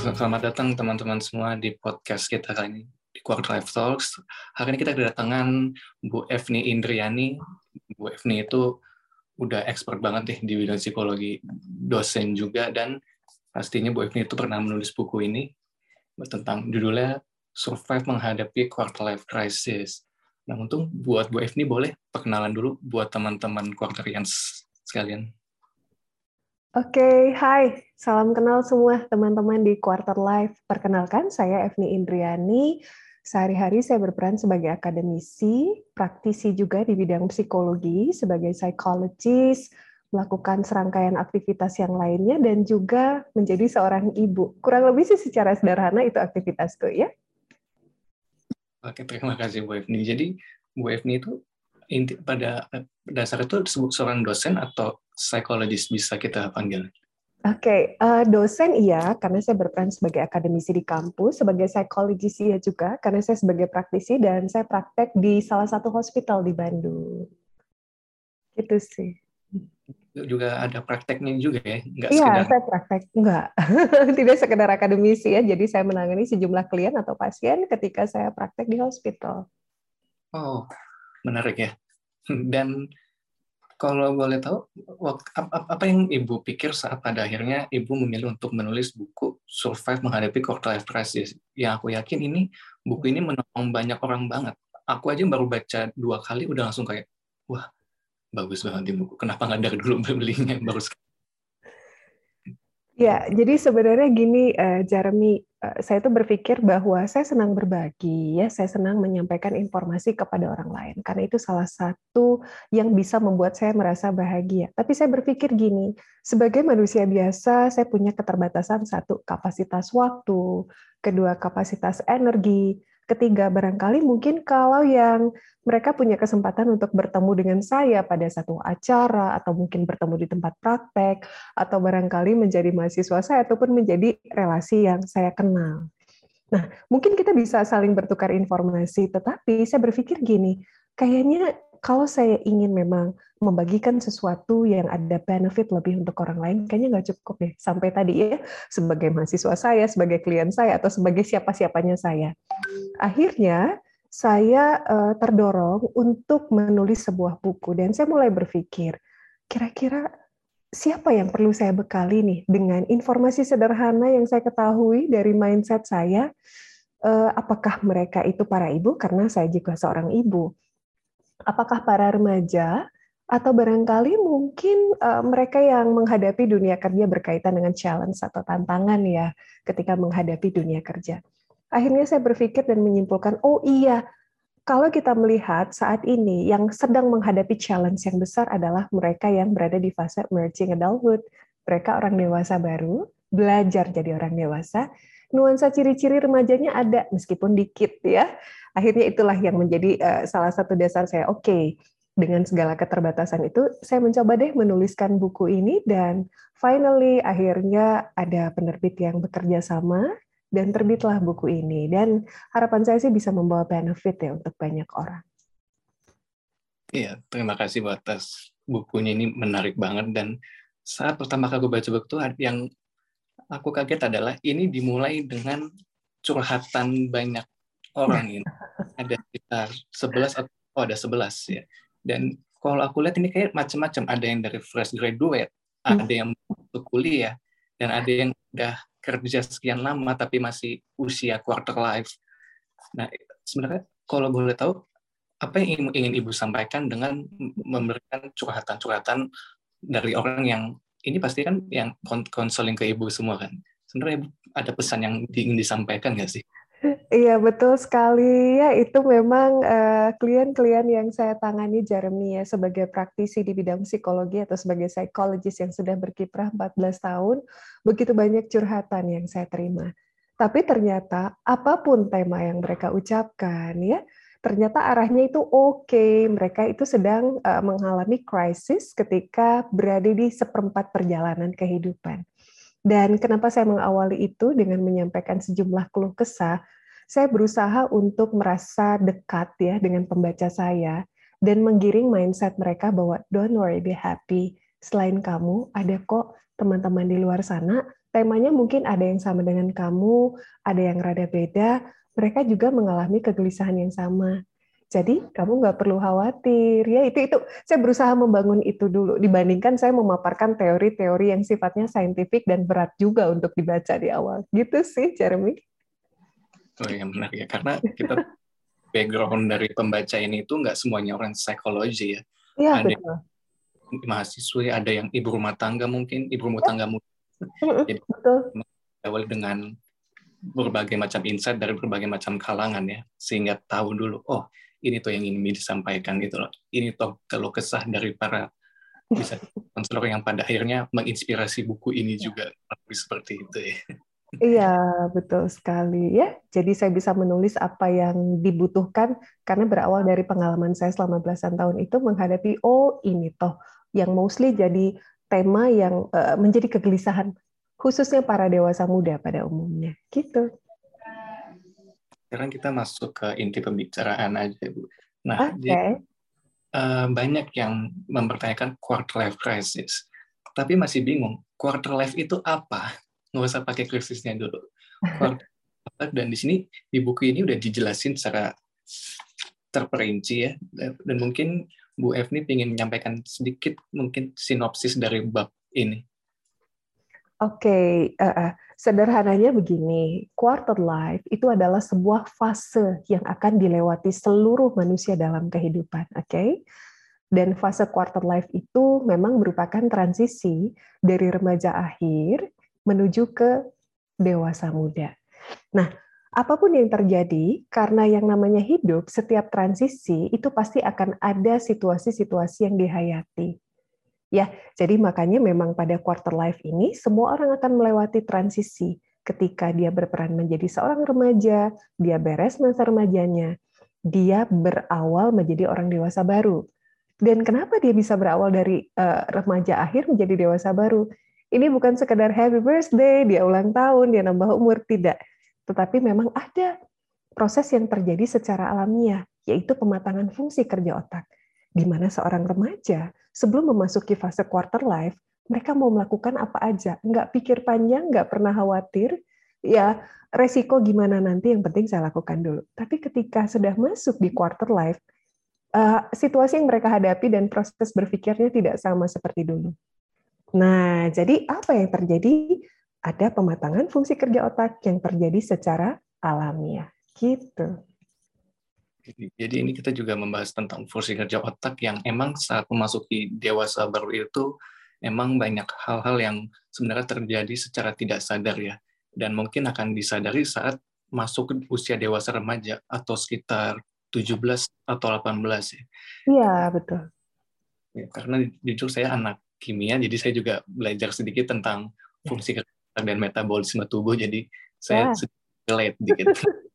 Selamat datang teman-teman semua di podcast kita kali ini di Quarter Life Talks. Hari ini kita kedatangan Bu Evni Indriani. Bu Evni itu udah expert banget nih di bidang psikologi, dosen juga dan pastinya Bu Evni itu pernah menulis buku ini tentang judulnya Survive Menghadapi Quarter Life Crisis. Nah, untung buat Bu Evni boleh perkenalan dulu buat teman-teman Quarterians sekalian. Oke, okay, hai. Salam kenal semua teman-teman di Quarter Life. Perkenalkan, saya Evni Indriani. Sehari-hari saya berperan sebagai akademisi, praktisi juga di bidang psikologi, sebagai psychologist, melakukan serangkaian aktivitas yang lainnya, dan juga menjadi seorang ibu. Kurang lebih sih secara sederhana itu aktivitasku, ya. Oke, terima kasih Bu Evni. Jadi, Bu Evni itu inti pada dasarnya itu disebut seorang dosen atau psikologis bisa kita panggil? Oke, okay. uh, eh, dosen iya, karena saya berperan sebagai akademisi di kampus, sebagai psikologis iya juga, karena saya sebagai praktisi dan saya praktek di salah satu hospital di Bandung. Gitu sih. Juga ada prakteknya juga ya? Nggak iya, sekedar... saya praktek. Enggak. Tidak sekedar akademisi ya, jadi saya menangani sejumlah klien atau pasien ketika saya praktek di hospital. Oh, menarik ya. Dan kalau boleh tahu, apa yang Ibu pikir saat pada akhirnya Ibu memilih untuk menulis buku Survive Menghadapi Quarter Life Crisis? Yang aku yakin ini, buku ini menolong banyak orang banget. Aku aja baru baca dua kali, udah langsung kayak, wah, bagus banget di buku. Kenapa nggak dari dulu belinya baru sekali? Ya, jadi sebenarnya gini, uh, Jeremy, uh, saya tuh berpikir bahwa saya senang berbagi, ya, saya senang menyampaikan informasi kepada orang lain, karena itu salah satu yang bisa membuat saya merasa bahagia. Tapi saya berpikir gini, sebagai manusia biasa, saya punya keterbatasan satu kapasitas waktu, kedua kapasitas energi, Ketiga, barangkali mungkin kalau yang mereka punya kesempatan untuk bertemu dengan saya pada satu acara, atau mungkin bertemu di tempat praktek, atau barangkali menjadi mahasiswa saya, ataupun menjadi relasi yang saya kenal. Nah, mungkin kita bisa saling bertukar informasi, tetapi saya berpikir gini, kayaknya kalau saya ingin memang membagikan sesuatu yang ada benefit lebih untuk orang lain, kayaknya nggak cukup deh. Sampai tadi ya, sebagai mahasiswa saya, sebagai klien saya, atau sebagai siapa-siapanya saya. Akhirnya, saya uh, terdorong untuk menulis sebuah buku, dan saya mulai berpikir, kira-kira siapa yang perlu saya bekali nih dengan informasi sederhana yang saya ketahui dari mindset saya, uh, apakah mereka itu para ibu, karena saya juga seorang ibu, apakah para remaja atau barangkali mungkin uh, mereka yang menghadapi dunia kerja berkaitan dengan challenge atau tantangan ya ketika menghadapi dunia kerja. Akhirnya saya berpikir dan menyimpulkan, oh iya, kalau kita melihat saat ini yang sedang menghadapi challenge yang besar adalah mereka yang berada di fase emerging adulthood. Mereka orang dewasa baru, belajar jadi orang dewasa. Nuansa ciri-ciri remajanya ada meskipun dikit ya akhirnya itulah yang menjadi uh, salah satu dasar saya. Oke, okay, dengan segala keterbatasan itu, saya mencoba deh menuliskan buku ini dan finally akhirnya ada penerbit yang bekerja sama dan terbitlah buku ini. Dan harapan saya sih bisa membawa benefit ya untuk banyak orang. Iya, terima kasih atas bukunya ini menarik banget dan saat pertama kali aku baca buku itu yang aku kaget adalah ini dimulai dengan curhatan banyak orang ini ada sekitar 11 atau oh ada 11 ya. Dan kalau aku lihat ini kayak macam-macam. Ada yang dari fresh graduate, hmm. ada yang untuk kuliah, dan ada yang udah kerja sekian lama tapi masih usia quarter life. Nah, sebenarnya kalau boleh tahu apa yang ingin ibu sampaikan dengan memberikan curhatan-curhatan dari orang yang ini pasti kan yang konseling ke ibu semua kan. Sebenarnya ada pesan yang ingin disampaikan nggak sih? Iya betul sekali ya itu memang eh, klien-klien uh, yang saya tangani Jeremy ya sebagai praktisi di bidang psikologi atau sebagai psikologis yang sudah berkiprah 14 tahun begitu banyak curhatan yang saya terima. Tapi ternyata apa pun tema yang mereka ucapkan ya ternyata arahnya itu oke okay. mereka itu sedang uh, mengalami krisis ketika berada di seperempat perjalanan kehidupan. Dan kenapa saya mengawali itu dengan menyampaikan sejumlah keluh kesah? Saya berusaha untuk merasa dekat ya dengan pembaca saya dan menggiring mindset mereka bahwa don't worry, be happy. Selain kamu, ada kok teman-teman di luar sana temanya mungkin ada yang sama dengan kamu, ada yang rada beda, mereka juga mengalami kegelisahan yang sama. Jadi kamu nggak perlu khawatir ya itu itu saya berusaha membangun itu dulu dibandingkan saya memaparkan teori-teori yang sifatnya saintifik dan berat juga untuk dibaca di awal gitu sih Jeremy. Oh ya benar ya karena kita background dari pembaca ini itu nggak semuanya orang psikologi ya. Iya betul. Mahasiswa ada yang ibu rumah tangga mungkin ibu rumah tangga muda. Jadi betul. awal dengan berbagai macam insight dari berbagai macam kalangan ya sehingga tahu dulu oh ini tuh yang ingin disampaikan gitu loh. Ini tuh kalau kesah dari para bisa konselor yang pada akhirnya menginspirasi buku ini ya. juga seperti itu ya. Iya, betul sekali ya. Jadi saya bisa menulis apa yang dibutuhkan karena berawal dari pengalaman saya selama belasan tahun itu menghadapi oh ini toh yang mostly jadi tema yang uh, menjadi kegelisahan khususnya para dewasa muda pada umumnya. Gitu sekarang kita masuk ke inti pembicaraan aja, Bu. Nah, okay. jadi, uh, banyak yang mempertanyakan quarter life crisis, tapi masih bingung quarter life itu apa? Nggak usah pakai krisisnya dulu. dan di sini di buku ini udah dijelasin secara terperinci ya, dan mungkin Bu F ini ingin menyampaikan sedikit mungkin sinopsis dari bab ini. Oke, okay, uh, uh, eh, Sederhananya begini, quarter life itu adalah sebuah fase yang akan dilewati seluruh manusia dalam kehidupan, oke? Okay? Dan fase quarter life itu memang merupakan transisi dari remaja akhir menuju ke dewasa muda. Nah, apa pun yang terjadi, karena yang namanya hidup, setiap transisi itu pasti akan ada situasi-situasi yang dihayati Ya, jadi makanya memang pada quarter life ini semua orang akan melewati transisi ketika dia berperan menjadi seorang remaja, dia beres masa remajanya, dia berawal menjadi orang dewasa baru. Dan kenapa dia bisa berawal dari uh, remaja akhir menjadi dewasa baru? Ini bukan sekedar happy birthday, dia ulang tahun, dia nambah umur, tidak. Tetapi memang ada proses yang terjadi secara alamiah, yaitu pematangan fungsi kerja otak di mana seorang remaja sebelum memasuki fase quarter life, mereka mau melakukan apa aja, nggak pikir panjang, nggak pernah khawatir, ya resiko gimana nanti yang penting saya lakukan dulu. Tapi ketika sudah masuk di quarter life, uh, situasi yang mereka hadapi dan proses berpikirnya tidak sama seperti dulu. Nah, jadi apa yang terjadi? Ada pematangan fungsi kerja otak yang terjadi secara alamiah. Gitu. Jadi ini kita juga membahas tentang fungsi kerja otak yang emang saat memasuki dewasa baru itu emang banyak hal-hal yang sebenarnya terjadi secara tidak sadar ya. Dan mungkin akan disadari saat masuk ke usia dewasa remaja atau sekitar 17 atau 18 ya. Iya, betul. Ya, karena jujur saya anak kimia, jadi saya juga belajar sedikit tentang fungsi kerja otak dan metabolisme tubuh, jadi saya sedikit relate dikit.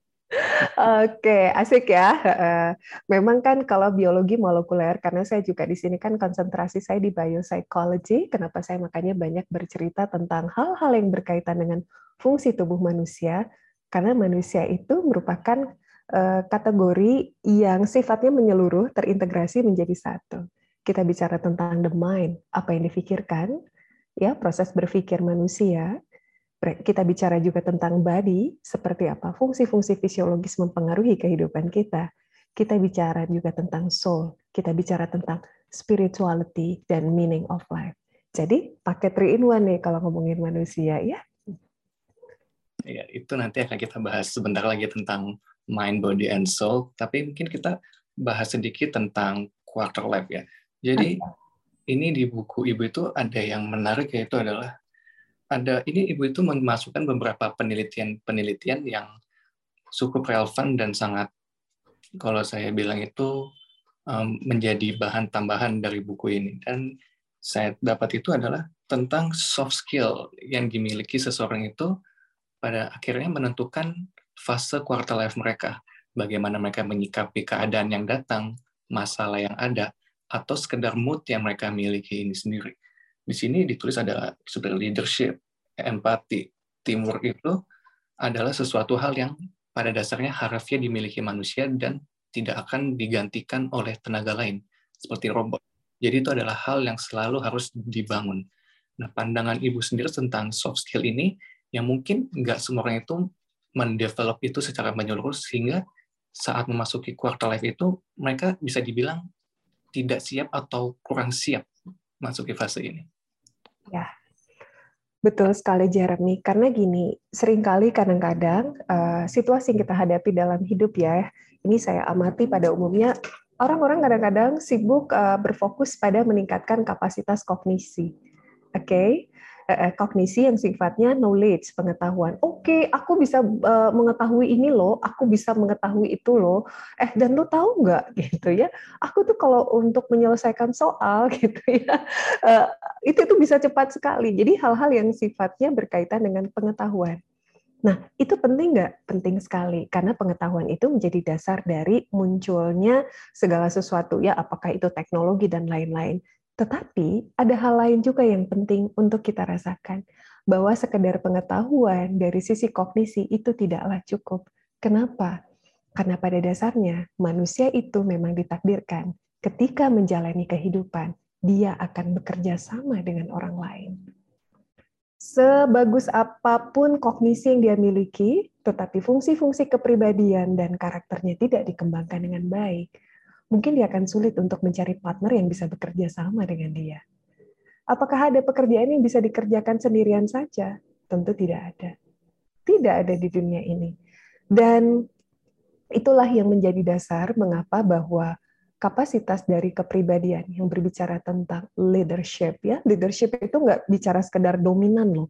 Oke, asik ya. Memang kan kalau biologi molekuler, karena saya juga di sini kan konsentrasi saya di biopsychology, kenapa saya makanya banyak bercerita tentang hal-hal yang berkaitan dengan fungsi tubuh manusia, karena manusia itu merupakan eh, kategori yang sifatnya menyeluruh, terintegrasi menjadi satu. Kita bicara tentang the mind, apa yang difikirkan, ya proses berpikir manusia, kita bicara juga tentang body, seperti apa fungsi-fungsi fisiologis mempengaruhi kehidupan kita. Kita bicara juga tentang soul, kita bicara tentang spirituality dan meaning of life. Jadi pakai three in one nih kalau ngomongin manusia ya. Ya, itu nanti akan kita bahas sebentar lagi tentang mind, body, and soul. Tapi mungkin kita bahas sedikit tentang quarter life ya. Jadi ini di buku ibu itu ada yang menarik yaitu adalah ada ini ibu itu memasukkan beberapa penelitian-penelitian yang cukup relevan dan sangat kalau saya bilang itu um, menjadi bahan tambahan dari buku ini. Dan saya dapat itu adalah tentang soft skill yang dimiliki seseorang itu pada akhirnya menentukan fase quarter life mereka. Bagaimana mereka menyikapi keadaan yang datang masalah yang ada atau sekedar mood yang mereka miliki ini sendiri di sini ditulis ada seperti leadership, empati, teamwork itu adalah sesuatu hal yang pada dasarnya harusnya dimiliki manusia dan tidak akan digantikan oleh tenaga lain seperti robot. Jadi itu adalah hal yang selalu harus dibangun. Nah, pandangan ibu sendiri tentang soft skill ini, yang mungkin nggak semua orang itu mendevelop itu secara menyeluruh, sehingga saat memasuki quarter life itu, mereka bisa dibilang tidak siap atau kurang siap masuk ke fase ini. Ya, betul sekali Jeremy. Karena gini, sering kali kadang-kadang uh, situasi yang kita hadapi dalam hidup ya, ini saya amati pada umumnya orang-orang kadang-kadang sibuk uh, berfokus pada meningkatkan kapasitas kognisi. Oke, okay? Uh, kognisi yang sifatnya knowledge, pengetahuan. Oke, okay, aku bisa uh, mengetahui ini loh, aku bisa mengetahui itu loh. Eh, dan lo tahu nggak gitu ya? Aku tuh kalau untuk menyelesaikan soal gitu ya, uh, itu tuh bisa cepat sekali. Jadi hal-hal yang sifatnya berkaitan dengan pengetahuan. Nah, itu penting nggak? Penting sekali, karena pengetahuan itu menjadi dasar dari munculnya segala sesuatu, ya apakah itu teknologi dan lain-lain. Tetapi ada hal lain juga yang penting untuk kita rasakan, bahwa sekedar pengetahuan dari sisi kognisi itu tidaklah cukup. Kenapa? Karena pada dasarnya manusia itu memang ditakdirkan ketika menjalani kehidupan, dia akan bekerja sama dengan orang lain sebagus apa pun kognisi yang dia miliki, tetapi fungsi-fungsi kepribadian dan karakternya tidak dikembangkan dengan baik, mungkin dia akan sulit untuk mencari partner yang bisa bekerja sama dengan dia. Apakah ada pekerjaan yang bisa dikerjakan sendirian saja? Tentu tidak ada. Tidak ada di dunia ini. Dan itulah yang menjadi dasar mengapa bahwa kapasitas dari kepribadian yang berbicara tentang leadership ya leadership itu nggak bicara sekedar dominan loh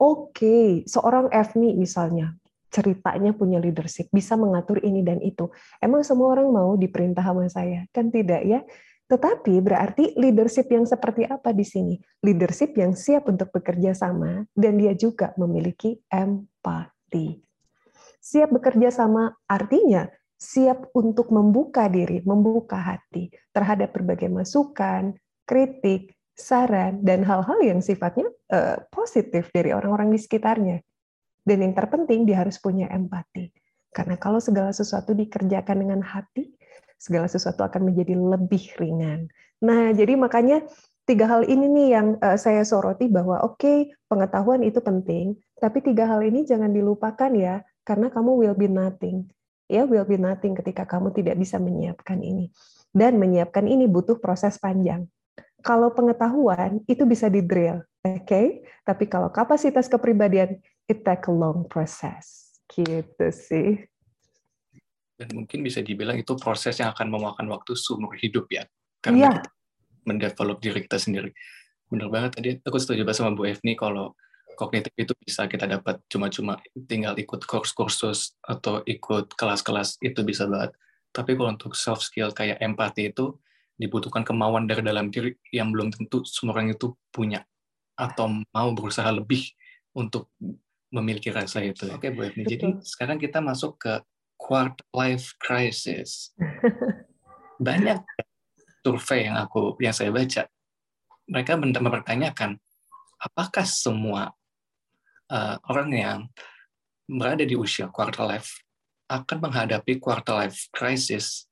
oke okay, seorang Evni misalnya ceritanya punya leadership bisa mengatur ini dan itu emang semua orang mau diperintah sama saya kan tidak ya tetapi berarti leadership yang seperti apa di sini? Leadership yang siap untuk bekerja sama dan dia juga memiliki empati. Siap bekerja sama artinya siap untuk membuka diri, membuka hati terhadap berbagai masukan, kritik, saran, dan hal-hal yang sifatnya uh, positif dari orang-orang di sekitarnya. Dan yang terpenting, dia harus punya empati. Karena kalau segala sesuatu dikerjakan dengan hati, segala sesuatu akan menjadi lebih ringan. Nah, jadi makanya tiga hal ini nih yang uh, saya soroti bahwa oke, okay, pengetahuan itu penting, tapi tiga hal ini jangan dilupakan ya, karena kamu will be nothing ya will be nothing ketika kamu tidak bisa menyiapkan ini. Dan menyiapkan ini butuh proses panjang. Kalau pengetahuan itu bisa di drill, oke? Okay? Tapi kalau kapasitas kepribadian it take a long process. Gitu sih. Dan mungkin bisa dibilang itu proses yang akan memakan waktu seumur hidup ya. Karena yeah. kita mendevelop diri kita sendiri. Benar banget tadi aku setuju banget sama Bu Evni kalau kognitif itu bisa kita dapat cuma-cuma tinggal ikut kursus-kursus atau ikut kelas-kelas itu bisa banget. Tapi kalau untuk soft skill kayak empati itu dibutuhkan kemauan dari dalam diri yang belum tentu semua orang itu punya atau mau berusaha lebih untuk memiliki rasa itu. Oke, Bu Evni. Jadi sekarang kita masuk ke quarter life crisis. Banyak survei yang aku yang saya baca, mereka mempertanyakan apakah semua uh, orang yang berada di usia quarter life akan menghadapi quarter life crisis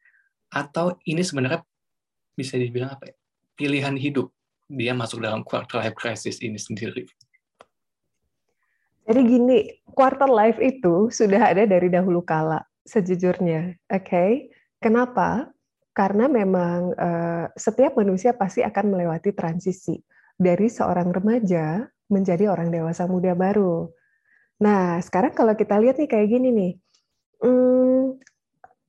atau ini sebenarnya bisa dibilang apa ya? pilihan hidup dia masuk dalam quarter life crisis ini sendiri. Jadi gini, quarter life itu sudah ada dari dahulu kala sejujurnya, oke? Okay? Kenapa? Karena memang uh, setiap manusia pasti akan melewati transisi dari seorang remaja menjadi orang dewasa muda baru. Nah, sekarang kalau kita lihat nih kayak gini nih, hmm,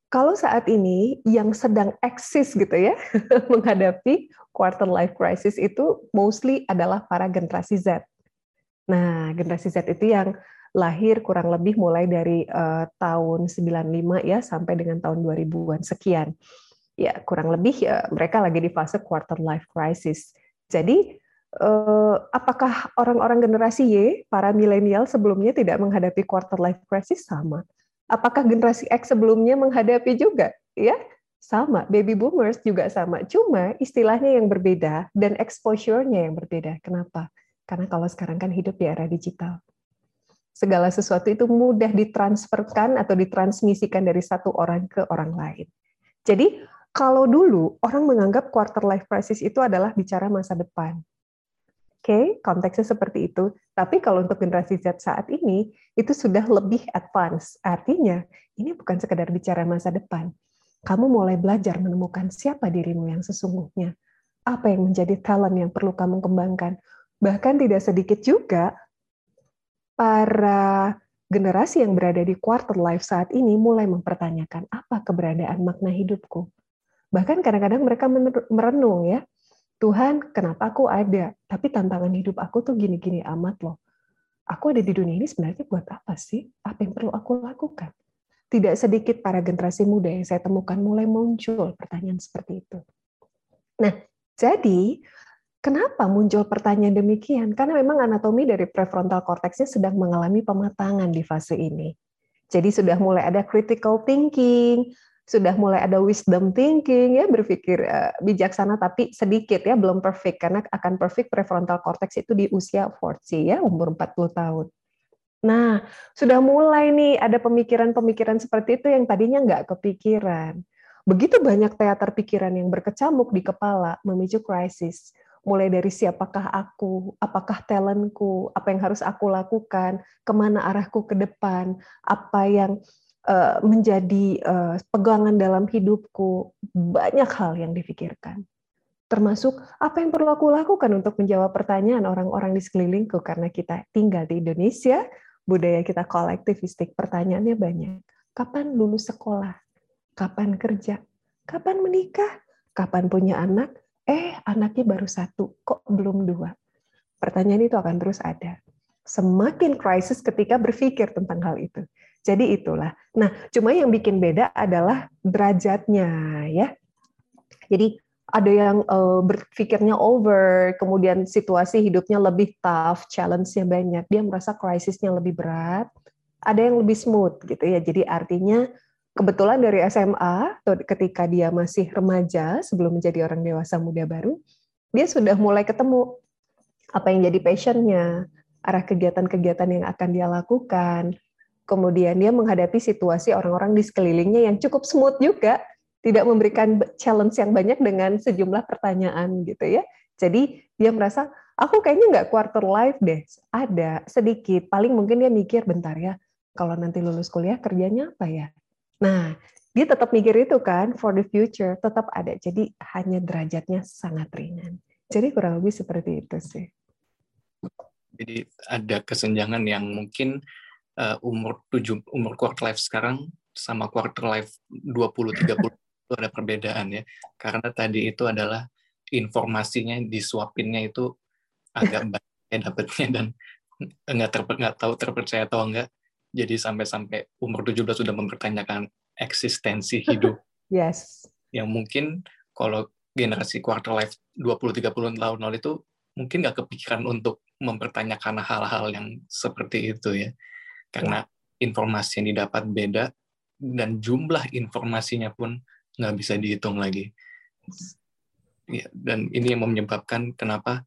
kalau saat ini yang sedang eksis gitu ya menghadapi quarter life crisis itu mostly adalah para generasi Z. Nah, generasi Z itu yang lahir kurang lebih mulai dari uh, tahun 95 ya sampai dengan tahun 2000-an sekian. Ya, kurang lebih ya mereka lagi di fase quarter life crisis. Jadi Eh, apakah orang-orang generasi Y, para milenial sebelumnya tidak menghadapi quarter life crisis sama? Apakah generasi X sebelumnya menghadapi juga? Ya, sama. Baby boomers juga sama. Cuma istilahnya yang berbeda dan exposure-nya yang berbeda. Kenapa? Karena kalau sekarang kan hidup di era digital. Segala sesuatu itu mudah ditransferkan atau ditransmisikan dari satu orang ke orang lain. Jadi, kalau dulu orang menganggap quarter life crisis itu adalah bicara masa depan okay, konteksnya seperti itu. Tapi kalau untuk generasi Z saat ini, itu sudah lebih advance. Artinya, ini bukan sekedar bicara masa depan. Kamu mulai belajar menemukan siapa dirimu yang sesungguhnya. Apa yang menjadi talent yang perlu kamu kembangkan. Bahkan tidak sedikit juga para generasi yang berada di quarter life saat ini mulai mempertanyakan apa keberadaan makna hidupku. Bahkan kadang-kadang mereka merenung ya, Tuhan, kenapa aku ada? Tapi tantangan hidup aku tuh gini-gini amat loh. Aku ada di dunia ini sebenarnya buat apa sih? Apa yang perlu aku lakukan? Tidak sedikit para generasi muda yang saya temukan mulai muncul pertanyaan seperti itu. Nah, jadi kenapa muncul pertanyaan demikian? Karena memang anatomi dari prefrontal cortexnya sedang mengalami pematangan di fase ini. Jadi sudah mulai ada critical thinking, sudah mulai ada wisdom thinking ya berpikir uh, bijaksana tapi sedikit ya belum perfect karena akan perfect prefrontal cortex itu di usia 40 ya umur 40 tahun. Nah, sudah mulai nih ada pemikiran-pemikiran seperti itu yang tadinya nggak kepikiran. Begitu banyak teater pikiran yang berkecamuk di kepala memicu krisis. Mulai dari siapakah aku, apakah talentku, apa yang harus aku lakukan, ke mana arahku ke depan, apa yang Eh, menjadi eh, pegangan dalam hidupku. Banyak hal yang difikirkan. Termasuk apa yang perlu aku lakukan untuk menjawab pertanyaan orang-orang di sekelilingku karena kita tinggal di Indonesia, budaya kita kolektivistik, pertanyaannya banyak. Kapan lulus sekolah? Kapan kerja? Kapan menikah? Kapan punya anak? Eh, anaknya baru satu, kok belum dua? Pertanyaan itu akan terus ada. Semakin krisis ketika berpikir tentang hal itu. Jadi itulah. Nah, cuma yang bikin beda adalah derajatnya ya. Jadi ada yang uh, berpikirnya over, kemudian situasi hidupnya lebih tough, challenge-nya banyak, dia merasa krisisnya lebih berat. Ada yang lebih smooth gitu ya. Jadi artinya kebetulan dari SMA ketika dia masih remaja sebelum menjadi orang dewasa muda baru, dia sudah mulai ketemu apa yang jadi passionnya, arah kegiatan-kegiatan yang akan dia lakukan, kemudian dia menghadapi situasi orang-orang di sekelilingnya yang cukup smooth juga, tidak memberikan challenge yang banyak dengan sejumlah pertanyaan gitu ya. Jadi dia merasa aku kayaknya nggak quarter life deh, ada sedikit. Paling mungkin dia mikir bentar ya, kalau nanti lulus kuliah kerjanya apa ya? Nah, dia tetap mikir itu kan for the future tetap ada. Jadi hanya derajatnya sangat ringan. Jadi kurang lebih seperti itu sih. Jadi ada kesenjangan yang mungkin uh, umur 7 umur quarter life sekarang sama quarter life 20 30 itu ada perbedaan ya. Karena tadi itu adalah informasinya disuapinnya itu agak banyak dapatnya dan nggak ter, nggak tahu terpercaya atau enggak. Jadi sampai-sampai umur 17 sudah mempertanyakan eksistensi hidup. yes. Yang mungkin kalau generasi quarter life 20-30 tahun lalu itu mungkin nggak kepikiran untuk mempertanyakan hal-hal yang seperti itu ya karena informasi yang didapat beda dan jumlah informasinya pun nggak bisa dihitung lagi. Ya, dan ini yang menyebabkan kenapa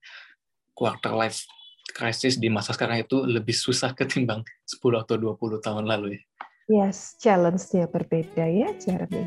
quarter life crisis di masa sekarang itu lebih susah ketimbang 10 atau 20 tahun lalu ya. Yes, challenge-nya berbeda ya, Jeremy.